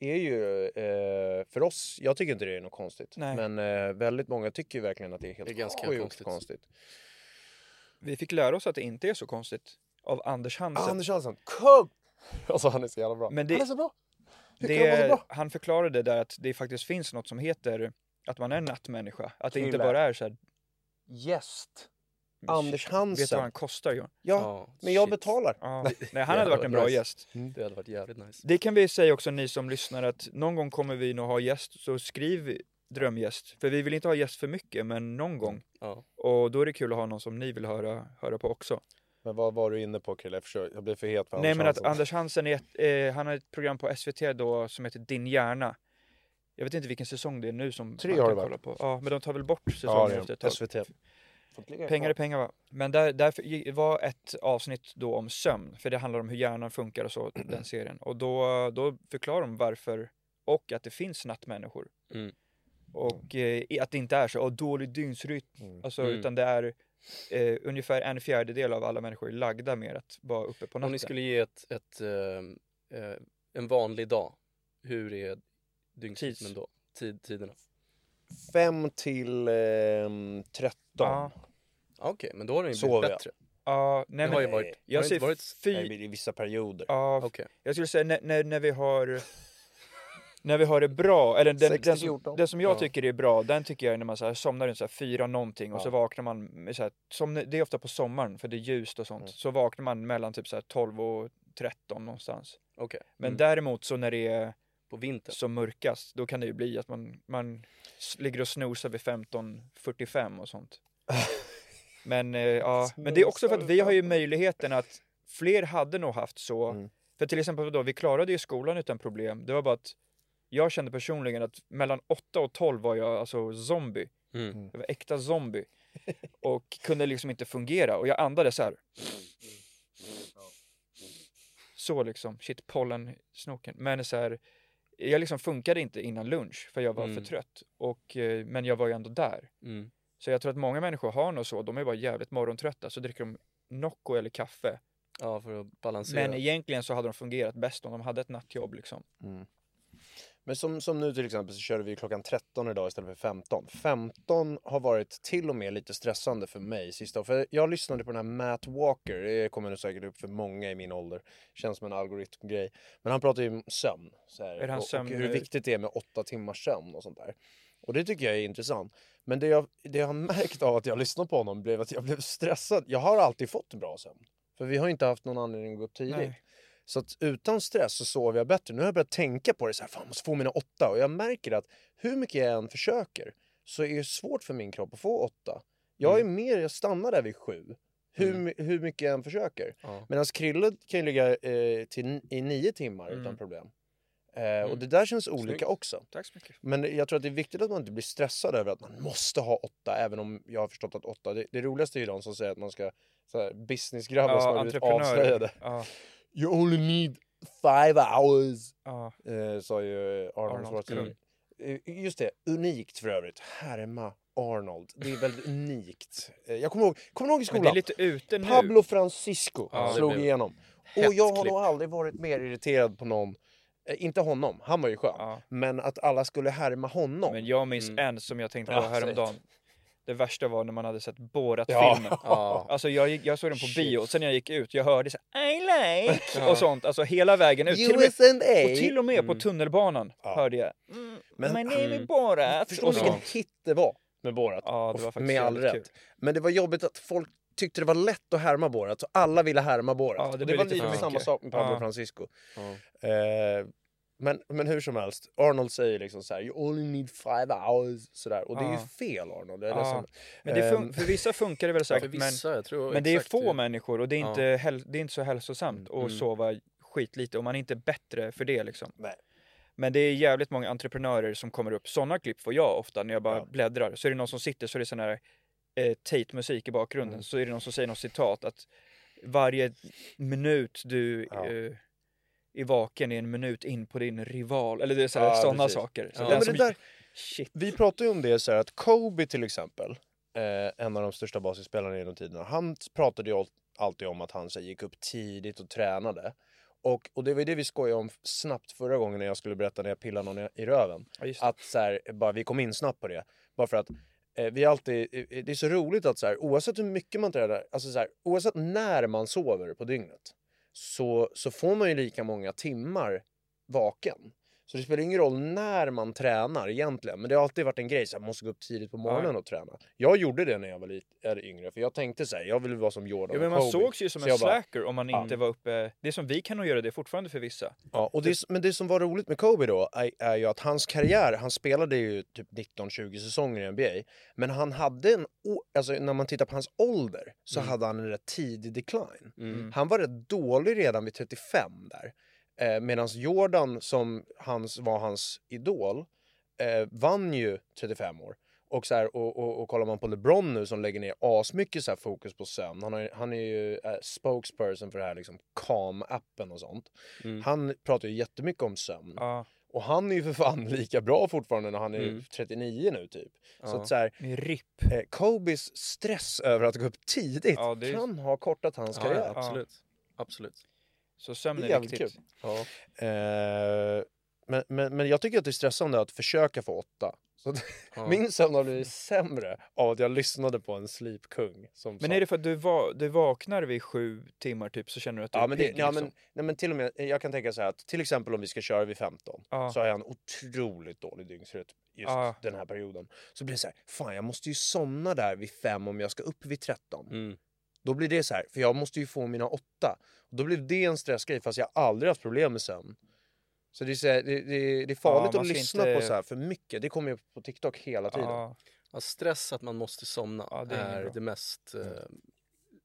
är ju eh, för oss, jag tycker inte det är något konstigt. Nej. Men eh, väldigt många tycker ju verkligen att det är helt Det är ganska konstigt. konstigt. Vi fick lära oss att det inte är så konstigt av Anders Hansen. Anders Hansen, kung! Alltså han är så jävla bra. Men det- Han är så bra! Hur kan så det, bra? han förklarade där att det faktiskt finns något som heter att man är en nattmänniska. Att det inte Kille. bara är så här, Gäst. Anders Vet du vad Hansen. han kostar Johan? Ja, Ja, men jag shit. betalar. Ja. Nej, han hade varit en bra nice. gäst. Det hade varit jävligt nice. Det kan vi säga också ni som lyssnar att någon gång kommer vi nog ha gäst, så skriv drömgäst. För vi vill inte ha gäst för mycket, men någon gång. Ja. Och då är det kul att ha någon som ni vill höra, höra på också. Men vad var du inne på Krille? Jag, jag blir för het för Nej Anders men att Hansen. Anders Hansen är ett, eh, han har ett program på SVT då som heter Din hjärna. Jag vet inte vilken säsong det är nu som Tre man har kan det kolla på. Ja, men de tar väl bort säsongen efter ett är tag. SVT. Pengar är pengar va? Men där, därför gi- var ett avsnitt då om sömn, för det handlar om hur hjärnan funkar och så, den serien. Och då, då förklarar de varför, och att det finns nattmänniskor. Mm. Och eh, att det inte är så, oh, dålig dygnsrytm, Mm. alltså, Mm. utan det är eh, ungefär en fjärdedel av alla människor är lagda med att vara uppe på natten. Om ni skulle ge ett, ett, eh, eh, en vanlig dag, hur är dygnsrytmen då? Tid, tiderna? Fem till ehm, 13. Ja. Okej, men då har den ju blivit bättre. Ja, nej Det har ju men varit... jag har det inte varit... fy... Nej, I vissa perioder. Ja, Okej. jag skulle säga när, när, när vi har när vi har det bra, eller den, den, som, 60-14. den som jag Ja. tycker är bra, den tycker jag är när man så här somnar runt så här fyra någonting och så Ja. vaknar man, så här, som, det är ofta på sommaren för det är ljust och sånt, Mm. så vaknar man mellan typ så här 12 och 13 någonstans. Okej. Men Mm. däremot så när det är På vintern? som mörkast, då kan det ju bli att man, man s- ligger och snosar vid 15.45 och sånt. Men, eh, ja, men det är också för att vi har ju möjligheten att fler hade nog haft så. Mm. För till exempel då, vi klarade ju skolan utan problem. Det var bara att jag kände personligen att mellan 8 och 12 var jag alltså zombie. Mm. Jag var äkta zombie. Och kunde liksom inte fungera. Och jag andades så här. Så liksom, shit pollen snoken. Men så här, jag liksom funkade inte innan lunch för jag var Mm. för trött. Och, eh, men jag var ju ändå där. Mm. Så jag tror att många människor har nog så, de är bara jävligt morgontrötta, så dricker de Nocco eller kaffe. Ja, för att balansera. Men egentligen så hade de fungerat bäst om de hade ett nattjobb liksom. Men som, som nu till exempel så körde vi klockan 13 idag istället för 15. 15 har varit till och med lite stressande för mig sista För jag lyssnade på den här Matt Walker, det kommer nu säkert upp för många i min ålder. Känns som en algoritmgrej. Men han pratar ju om sömn. Så här, Är hans och, och hur viktigt det är med åtta timmars sömn och sånt där. Och det tycker jag är intressant. Men det jag, det jag har märkt av att jag lyssnade på honom blev att jag blev stressad. Jag har alltid fått bra sömn. För vi har inte haft någon anledning att gå upp tidigt. Nej. Så att utan stress så sover jag bättre. Nu har jag börjat tänka på det så här, fan jag måste få mina åtta. Och jag märker att hur mycket jag än försöker så är det svårt för min kropp att få åtta. Jag är mer, jag stannar där vid sju. Hur, Mm. hur mycket jag än försöker. Ja. Medan Krille kan ju ligga eh, till, i nio timmar Mm. utan problem. Eh, Och det där känns olika Snyggt. också. Tack så mycket. Men jag tror att det är viktigt att man inte blir stressad över att man måste ha åtta, även om jag har förstått att åtta, det, det roligaste är ju de som säger att man ska, businessgrabbar som Ja, har blivit avslöjade. Ja, You only need five hours, ja. eh, sa ju Arnold Arnold, Schwarzenegger. Eh, Just det, unikt för övrigt. Härma Arnold. Det är väldigt unikt. Eh, Jag kommer ihåg, kommer ihåg i Men skolan? det är lite ute nu. Pablo Francisco Ja, slog blev igenom. Och jag har nog aldrig varit mer irriterad på någon. Eh, inte honom, han var ju skön. Ja. Men att alla skulle härma honom. Men jag minns Mm. en som jag tänkte på Ja, häromdagen. Det värsta var när man hade sett Borat Ja. filmen. Ja. Alltså jag, gick, jag såg den på Shit. bio och sen när jag gick ut, jag hörde så här, I like Ja. och sånt. Alltså hela vägen ut. Till och med, och till och med på tunnelbanan Ja. hörde jag mm, Men- My name is Mm. Borat. Förstå Och så- vilken hit det var med Borat. Ja, det var faktiskt med all rätt. kul. Men det var jobbigt att folk tyckte det var lätt att härma Borat, så alla ville härma Borat. Ja, det det blev var lite samma sak med Pablo Ja. Francisco. Ja. Eh, men, men hur som helst, Arnold säger liksom så här, you only need five hours, sådär. Och det är ju Ja. fel Arnold. Är Ja. ledsen. Men det fun- Ehm, för vissa funkar det väl För säkert, men, vissa, jag tror men det är få det. människor och det är Ja. inte, häl- det är inte så hälsosamt Mm, att mm. sova skitlite och man är inte bättre för det liksom. Nej. Men det är jävligt många entreprenörer som kommer upp. Sådana klipp får jag ofta när jag bara Ja. bläddrar. Så är det någon som sitter så är det sån här eh, Tate-musik i bakgrunden. Mm. Så är det någon som säger något citat att varje minut du Ja. eh, är vaken är en minut in på din rival. Eller det är så här, Ja, sådana precis. saker. Så Ja, den men det där, Shit. vi pratar ju om det så att Kobe till exempel, eh, en av de största basketspelarna genom tiderna, han pratade ju al- alltid om att han så gick upp tidigt och tränade. Och, och det var det vi skojade om snabbt förra gången när jag skulle berätta när jag pillade någon i, i röven. Ja. Att så här, bara, vi kom in snabbt på det. Bara för att eh, vi alltid, eh, det är så roligt att så här, oavsett hur mycket man tränar, alltså så här, oavsett när man sover på dygnet, så, så får man ju lika många timmar vaken. Så det spelar ingen roll när man tränar egentligen. Men det har alltid varit en grej, så jag måste gå upp tidigt på morgonen och träna. Jag gjorde det när jag var lite yngre, för jag tänkte så här, jag ville vara som Jordan Ja, men man Kobe. sågs ju som Så en jag bara- slacker om man Ja. inte var uppe. Det är som vi kan nog göra det fortfarande för vissa. Ja, och det, men det som var roligt med Kobe då är, är ju att hans karriär, han spelade ju typ 19-20 säsonger i NBA. Men han hade en, alltså när man tittar på hans ålder så hade han en rätt tidig decline. Mm. Han var rätt dålig redan vid 35 där. Eh, Medan Jordan som hans, var hans idol eh, vann ju 35 år. Och, så här, och, och, och kollar man på LeBron nu som lägger ner asmycket så här fokus på sömn. Han, har, han är ju eh, spokesperson för det här liksom Calm-appen och sånt. Mm. Han pratar ju jättemycket om sömn. Ja, Och han är ju för fan lika bra fortfarande när han är Mm. 39 nu typ. Så Ja. att så här, RIP. eh, Kobes stress över att gå upp tidigt Ja, det är- kan ha kortat hans Ja, karriär. ja, absolut. Absolut. Så sömn är, är viktigt. Ja. Eh, Men, men, men jag tycker att det är stressande att försöka få åtta. Så Ja. Min sömn har blivit sämre av att jag lyssnade på en slipkung. Som Men är det för att du, va, du vaknar vid sju timmar typ så känner du att du Ja är men, det, pigg ja, liksom? men, nej, men till och med, jag kan tänka så här att till exempel om vi ska köra vid 15 Ja. så har jag en otroligt dålig dygnsrytm just Ja. den här perioden. Så blir det så här, fan jag måste ju somna där vid 5 om jag ska upp vid 13. Mm. Då blir det så här, för jag måste ju få mina 8. Då blir det en stressgrej fast jag har aldrig haft problem med sömn. Så det är, så här, det, det, det är farligt man att lyssna inte- på så här för mycket. Det kommer ju på TikTok hela tiden. Ja, Ja, stress att man måste somna Ja, det är är det mest eh,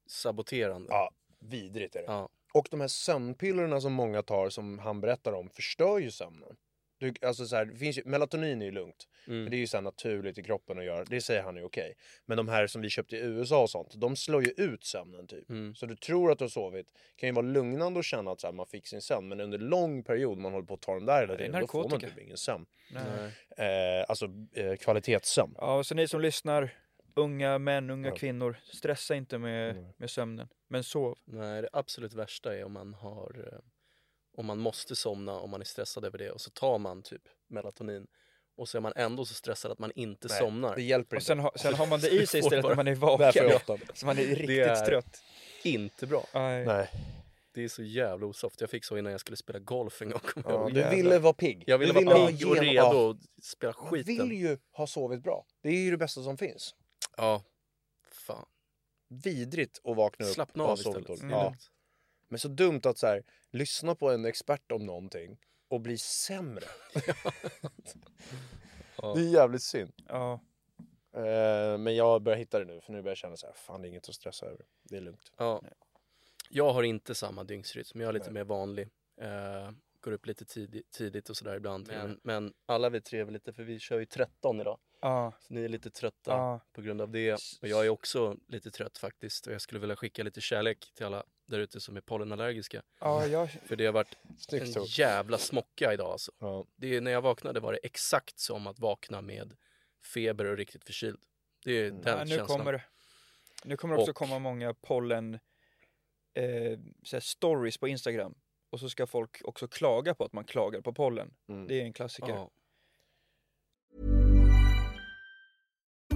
saboterande. Ja, vidrigt är det. Ja. Och de här sömnpillerna som många tar som han berättar om förstör ju sömnen. Du, alltså så här, det finns ju, melatonin är ju lugnt. Mm. För det är ju så här naturligt i kroppen att göra. Det säger han är okej. Men de här som vi köpte i USA och sånt, de slår ju ut sömnen typ. Mm. Så du tror att du har sovit. kan ju vara lugnande att känna att så här, man fick sin sömn. Men under lång period man håller på att ta den där hela tiden, då får man typ ingen sömn. Eh, alltså eh, kvalitetssömn. ja, så ni som lyssnar, unga män, unga Ja. kvinnor, stressa inte med, med sömnen. Men sov. Nej, det absolut värsta är om man har om man måste somna, om man är stressad över det och så tar man typ melatonin och så är man ändå så stressad att man inte Nej, somnar. Det hjälper Och inte. sen, ha, sen har man det i sig istället när man är vaken. Så man är riktigt är- trött. Inte bra. Nej. Nej. Det är så jävla osoft. Jag fick så innan jag skulle spela golf en gång. Ja, du ville vara pigg. Jag ville du vara pigg och redo Ja. och spela Man skiten. vill ju ha sovit bra. Det är ju det bästa som finns. Ja, fan. Vidrigt att vakna upp Slappna och ha av sovit dåligt. Mm. Ja. Men så dumt att så här, lyssna på en expert om någonting och bli sämre. Ja. Det är jävligt synd. Ja. Eh, men jag börjar hitta det nu för nu börjar jag känna så här, fan det är inget att stressa över. Det är lugnt. Ja. Jag har inte samma dygnsrytm, jag är lite Nej. mer vanlig. Eh, går upp lite tidigt, tidigt och sådär ibland. Men, men alla vi tre är väl lite, för vi kör ju 13 idag. Ja. Så ni är lite trötta Ja. på grund av det. Och jag är också lite trött faktiskt. Och jag skulle vilja skicka lite kärlek till alla där ute som är pollenallergiska. Ja, jag, För det har varit Snyggt en jävla smocka idag alltså. Ja. Det är, när jag vaknade var det exakt som att vakna med feber och riktigt förkyld. Det är den ja, nu känslan. kommer. Nu kommer det också Och- komma många pollen eh, stories på Instagram. Och så ska folk också klaga på att man klagar på pollen. Mm. Det är en klassiker. Ja.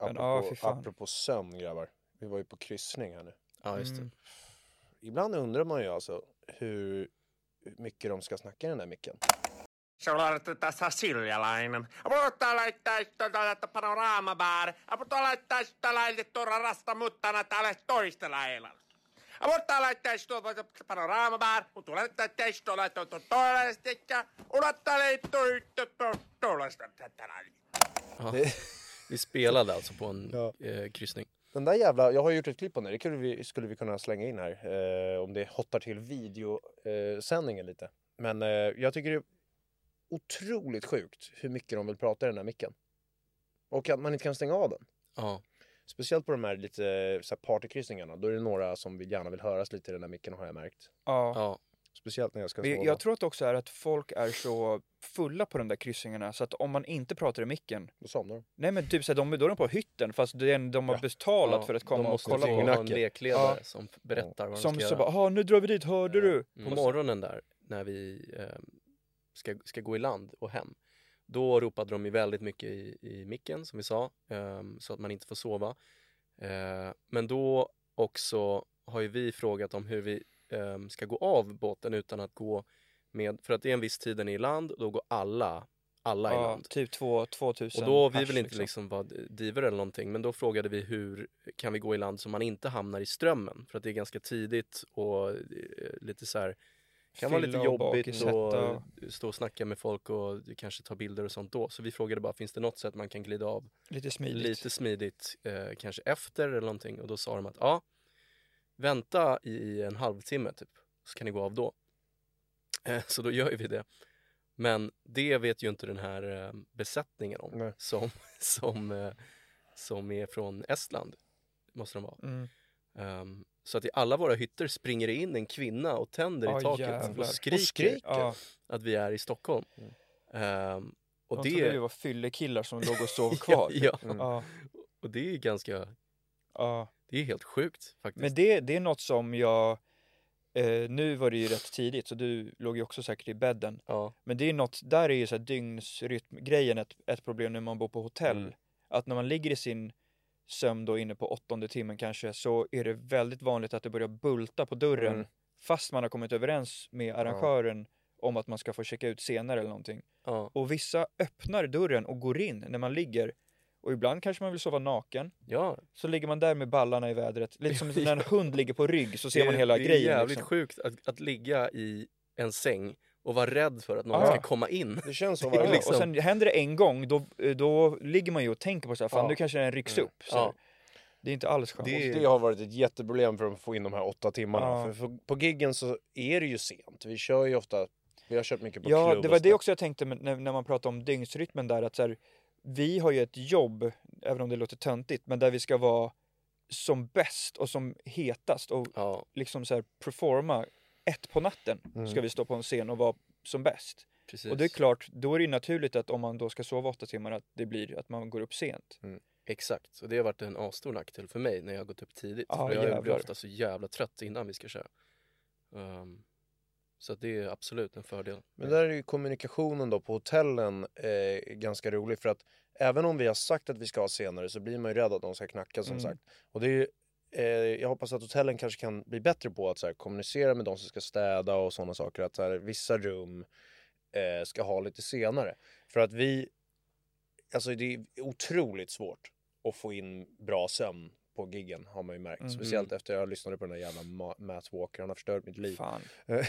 Men, Apropå, fan. apropå sömn grabbar. Vi var ju på kryssning här nu. ja, just det. Mm. Ibland undrar man ju alltså hur mycket de ska snacka i den där micken. On tässä siljalainen. Mutta tuota. Mutta rasta muttana. Mutta. Mutta tällainen. Vi spelade alltså på en Ja. eh, kryssning. Den där jävla, jag har gjort ett klipp om det, det skulle vi, skulle vi kunna slänga in här. Eh, om det hottar till videosändningen eh, lite. Men eh, jag tycker det är otroligt sjukt hur mycket de vill prata i den här micken. Och att man inte kan stänga av den. Ja. Speciellt på de här lite så här partykryssningarna. Då är det några som vill, gärna vill höras lite i den här micken har jag märkt. Ja. ja. Speciellt när jag ska sova. jag tror att det också är att folk är så fulla på de där kryssningarna så att om man inte pratar i micken Då somnar de. Nej men typ så här, de, då är de på hytten fast det är en, de har betalat Ja, för att komma de och måste kolla på. ha en lekledare Ja. som berättar vad Som de ska så göra. bara, "Aha, nu drar vi dit, hörde du? På morgonen där, när vi eh, ska, ska gå i land och hem, då ropade de ju väldigt mycket i, i micken, som vi sa, ehm, så att man inte får sova. Eh, men då också har ju vi frågat om hur vi ehm, ska gå av båten utan att gå med, för att det är en viss tid den är i land, då går alla, alla i Ja, land. typ två, 2000 Och då, vi vill inte liksom vara diver eller någonting, men då frågade vi hur kan vi gå i land så man inte hamnar i strömmen? För att det är ganska tidigt och eh, lite så här kan vara lite Fylla och jobbigt bakissätta. och stå och snacka med folk och kanske ta bilder och sånt då. Så vi frågade bara, finns det något sätt man kan glida av Lite smidigt. lite smidigt, eh, kanske efter eller någonting? Och då sa de att ja, vänta i en halvtimme typ, så kan ni gå av då. Eh, så då gör vi det. Men det vet ju inte den här eh, besättningen om Nej. som, som, eh, som är från Estland, måste de vara. Mm. Ehm, så att i alla våra hytter springer det in en kvinna och tänder Ja, i taket jävlar. och skriker, Och skriker. Ja, att vi är i Stockholm. Ehm, och, de trodde vi det, var fyllekillar som låg och sov kvar. ja, Mm. ja, och det är ganska, ja. Det är helt sjukt faktiskt. Men det, det är något som jag, eh, nu var det ju rätt tidigt så du låg ju också säkert i bädden. ja, Men det är något, där är ju så här dygnsrytmgrejen ett, ett problem när man bor på hotell. Mm. Att när man ligger i sin sömn då inne på åttonde timmen kanske så är det väldigt vanligt att det börjar bulta på dörren Mm. fast man har kommit överens med arrangören om att man ska få checka ut senare eller någonting. ja, Och vissa öppnar dörren och går in när man ligger och ibland kanske man vill sova naken. ja. Så ligger man där med ballarna i vädret, lite som när en hund ligger på rygg så ser det, man hela det är grejen. jävligt liksom. sjukt att, att ligga i en säng och vara rädd för att någon Ja. ska komma in. Det känns så Det varje Ja, liksom... Och sen händer det en gång, då, då ligger man ju och tänker på så här, fan Ja. nu kanske den rycks upp. Så Ja. Det är inte alls skönt. Det- Det har varit ett jätteproblem för att få in de här åtta timmarna. Ja. För, för på giggen så är det ju sent. Vi kör ju ofta, vi har kört mycket på Ja, klubb det och var det också jag tänkte när, när man pratar om dygnsrytmen där, att så här, vi har ju ett jobb, även om det låter töntigt, men där vi ska vara som bäst och som hetast och Ja, liksom så här performa ett på natten Mm. ska vi stå på en scen och vara som bäst. precis. Och det är klart, då är det ju naturligt att om man då ska sova åtta timmar att det blir att man går upp sent. Exakt, och det har varit en asstor nackdel för mig när jag har gått upp tidigt. För jag blir ofta så jävla trött innan vi ska köra. Ehm, så det är absolut en fördel. Men där är ju kommunikationen då på hotellen eh, ganska rolig för att även om vi har sagt att vi ska ha senare så blir man ju rädd att de ska knacka som Mm. sagt. Och det är ju, eh, jag hoppas att hotellen kanske kan bli bättre på att så här, kommunicera med de som ska städa och sådana saker. Att så här, vissa rum eh, ska ha lite senare. För att vi, alltså det är otroligt svårt att få in bra sömn på giggen har man ju märkt. Mm. Speciellt efter jag lyssnade på den där jävla Ma- Matt Walker, han har förstört mitt liv. Fan.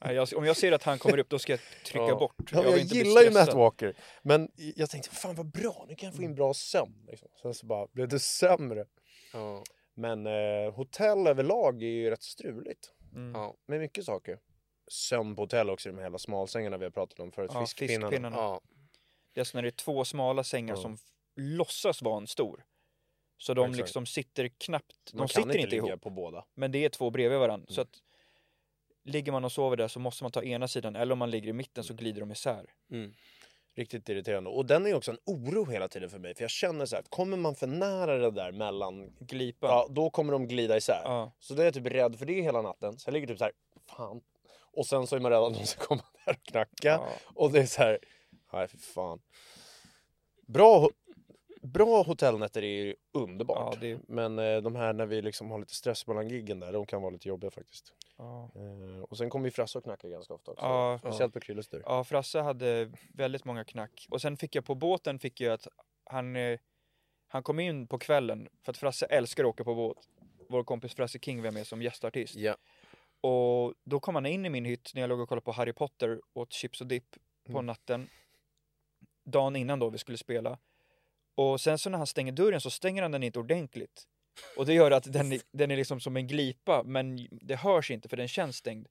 Jag, om jag ser att han kommer upp då ska jag trycka Ja. bort. Ja, jag, bli gillar ju Matt. Walker. Men jag tänkte, fan vad bra, nu kan jag få in bra sömn. Liksom. Sen så bara blev det sämre. Ja, Men eh, hotell överlag är ju rätt struligt. Mm. ja, Med mycket saker. Sömn på hotell också, de här hela smalsängarna vi har pratat om förut. Ja, fiskpinnarna. fiskpinnarna. ja, Det är så när det är två smala sängar Ja. som låtsas vara en stor. Så de Exakt. liksom sitter knappt, de Man sitter inte, inte ihop. på båda. Men det är två bredvid varandra. Så Mm. att ligger man och sover där så måste man ta ena sidan eller om man ligger i mitten så glider de isär. mm, Riktigt irriterande. Och den är också en oro hela tiden för mig. För jag känner så här, kommer man för nära det där mellan, Glipan. ja då kommer de glida isär. Ja. Så då är jag typ rädd för det hela natten. Så jag ligger typ så här, fan. Och sen så är man rädd att de ska komma där och knacka. Ja. Och det är så här, nej för fan. Bra, bra hotellnätter är ju underbart. Ja, det- Men eh, de här när vi liksom har lite stress mellan giggen där, de kan vara lite jobbiga faktiskt. Ja. Eh, och sen kommer ju Frasse och knacka ganska ofta också. Ja. Speciellt på Krylles dörr. Ja, Frasse hade väldigt många knack. Och sen fick jag på båten fick jag att han, eh, han kom in på kvällen för att Frasse älskar att åka på båt. Vår kompis Frasse King var med som gästartist. ja, Och då kom han in i min hytt när jag låg och kollade på Harry Potter och åt chips och dipp på Mm. natten. Dagen innan då vi skulle spela. Och sen så när han stänger dörren så stänger han den inte ordentligt. Och det gör att den, är- den är liksom som en glipa men det hörs inte för den känns stängd.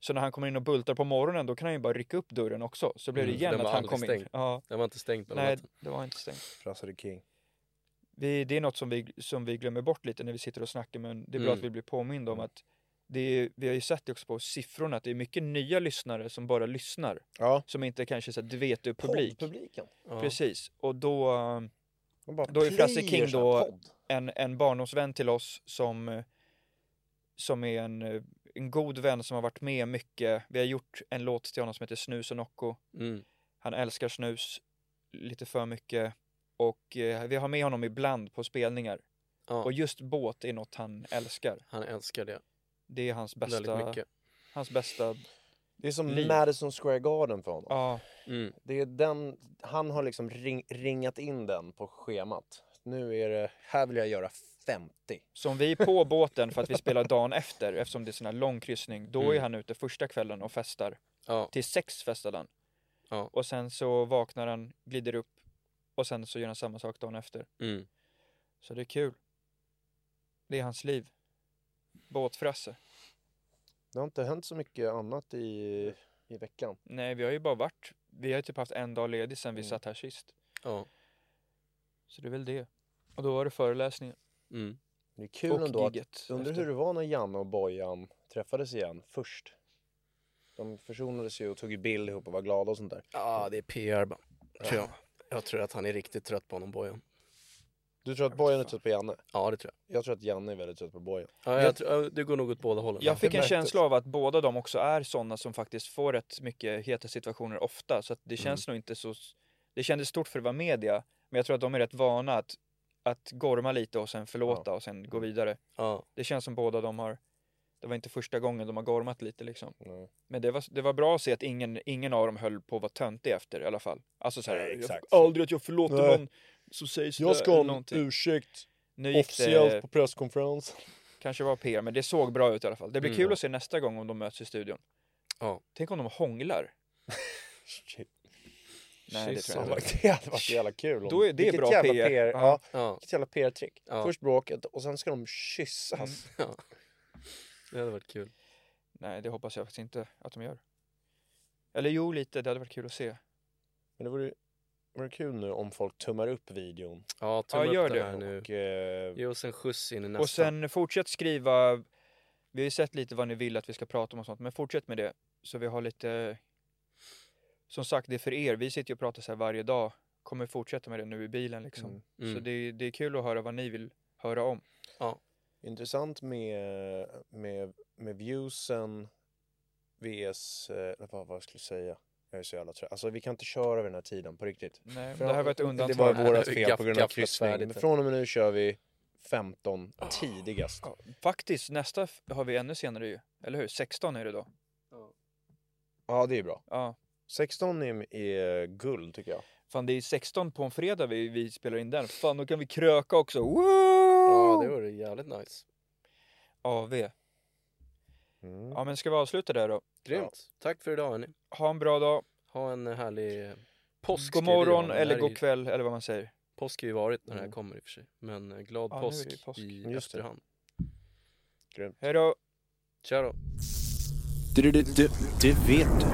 Så när han kommer in och bultar på morgonen då kan han ju bara rycka upp dörren också. Så blev det Mm, igen den att han aldrig kom in. Ja, den var inte stängd på nej, natten. det var inte stängt. Frasse King. Vi, det är något som vi, som vi glömmer bort lite när vi sitter och snackar men det är bra Mm. att vi blir påminda om att det är, vi har ju sett det också på siffrorna att det är mycket nya lyssnare som bara lyssnar. Ja. Som inte kanske så här, du vet du publik. Poddpubliken. Ja. Precis. Och då, bara Då är Frasse King då- en, en barndomsvän till oss som, som är en, en god vän som har varit med mycket. Vi har gjort en låt till honom som heter Snus och Nocco. Mm, Han älskar snus lite för mycket. Och eh, vi har med honom ibland på spelningar. ja, Och just båt är något han älskar. han älskar det. Det är hans bästa, mycket. hans bästa, Det är som Liv. Madison Square Garden för honom. ja, Mm. Det är den, han har liksom ring, ringat in den på schemat. Nu är det, här vill jag göra 50. som vi är på båten för att vi spelar dagen efter eftersom det är sån här lång kryssning. Då är Mm. han ute första kvällen och festar. Ja. Till sex festade han. Ja. Och sen så vaknar han, glider upp och sen så gör han samma sak dagen efter. Mm. Så det är kul. Det är hans liv. Båtfrasse. Det har inte hänt så mycket annat i, i veckan. Nej, vi har ju bara varit, vi har ju typ haft en dag ledig sen vi Mm. satt här sist. Ja. Så det är väl det. Och då var det föreläsningar. Mm. Det är kul och ändå att, undrar hur det var när Janne och Bojan träffades igen först. De försonades ju och tog ju bild ihop och var glada och sånt där. ja, det är PR bara. Tror jag. jag tror att han är riktigt trött på honom, Bojan. Du tror att Bojan är trött på Janne? Ja, det tror jag. Jag tror att Janne är väldigt trött på Bojan. Ja, jag, tror, ja, det går nog åt båda hållen. Jag fick en känsla av att båda de också är sådana som faktiskt får rätt mycket heta situationer ofta. Så att det känns nog inte så... Det kändes stort för att vara media. Men jag tror att de är rätt vana att, att gorma lite och sen förlåta och sen gå vidare. Ja. Det känns som båda de har... Det var inte första gången de har gormat lite liksom. Nej. Men det var, det var bra att se att ingen, ingen av dem höll på att vara töntig efter i alla fall. Alltså såhär, aldrig att jag förlåter Nej. någon säger sådär Jag ska ha en någonting. ursäkt Nu gick officiellt det, på presskonferens. kanske var PR, men det såg bra ut i alla fall. Det blir Mm. kul att se nästa gång om de möts i studion. Ja. Tänk om de hånglar. Shit. Nej, det tror jag Det inte. hade varit så jävla kul. om- Då är det Vilket bra jävla PR. PR. Ja, Ja. vilket jävla PR-trick. Ja. Först bråket och sen ska de kyssas. Mm. ja. Det hade varit kul. Nej, det hoppas jag faktiskt inte att de gör. Eller jo, lite. Det hade varit kul att se. Men det vore, vore kul nu om folk tummar upp videon. Ja, tumma Ja, upp gör den det. här nu. Och, eh, Ge oss en skjuts in i nästa. Och sen fortsätt skriva. Vi har ju sett lite vad ni vill att vi ska prata om och sånt, men fortsätt med det. Så vi har lite... Som sagt, det är för er. Vi sitter ju och pratar så här varje dag. Kommer fortsätta med det nu i bilen liksom. Mm. Så Mm. det, är- det är kul att höra vad ni vill höra om. Intressant med, med, med viewsen vs, eh, vad, vad skulle jag säga? Jag är så jävla trött. Alltså vi kan inte köra vid den här tiden på riktigt. Nej, det här var ett Det undantag. var det är fel på grund av kryssning. Men från och med nu kör vi 15 tidigast. Ja, faktiskt, nästa har vi ännu senare ju. Eller hur? 16 är det då. Ja det är bra. Ja. 16 är, är guld tycker jag. Fan, det är 16 på en fredag vi, vi spelar in den. Fan, då kan vi kröka också. Woo! Ja, det vore jävligt nice. AV. Mm. Ja, men ska vi avsluta där då? Grymt. Tack för idag hörni. Ha en bra dag. Ha en härlig påsk. God morgon eller god ju- kväll eller vad man säger. Påsk har ju varit när det här Mm. kommer i och för sig. Men eh, glad Ja, påsk, påsk. i Just efterhand. Grymt. Hej då! Tja då. Det, det, det, det vet du.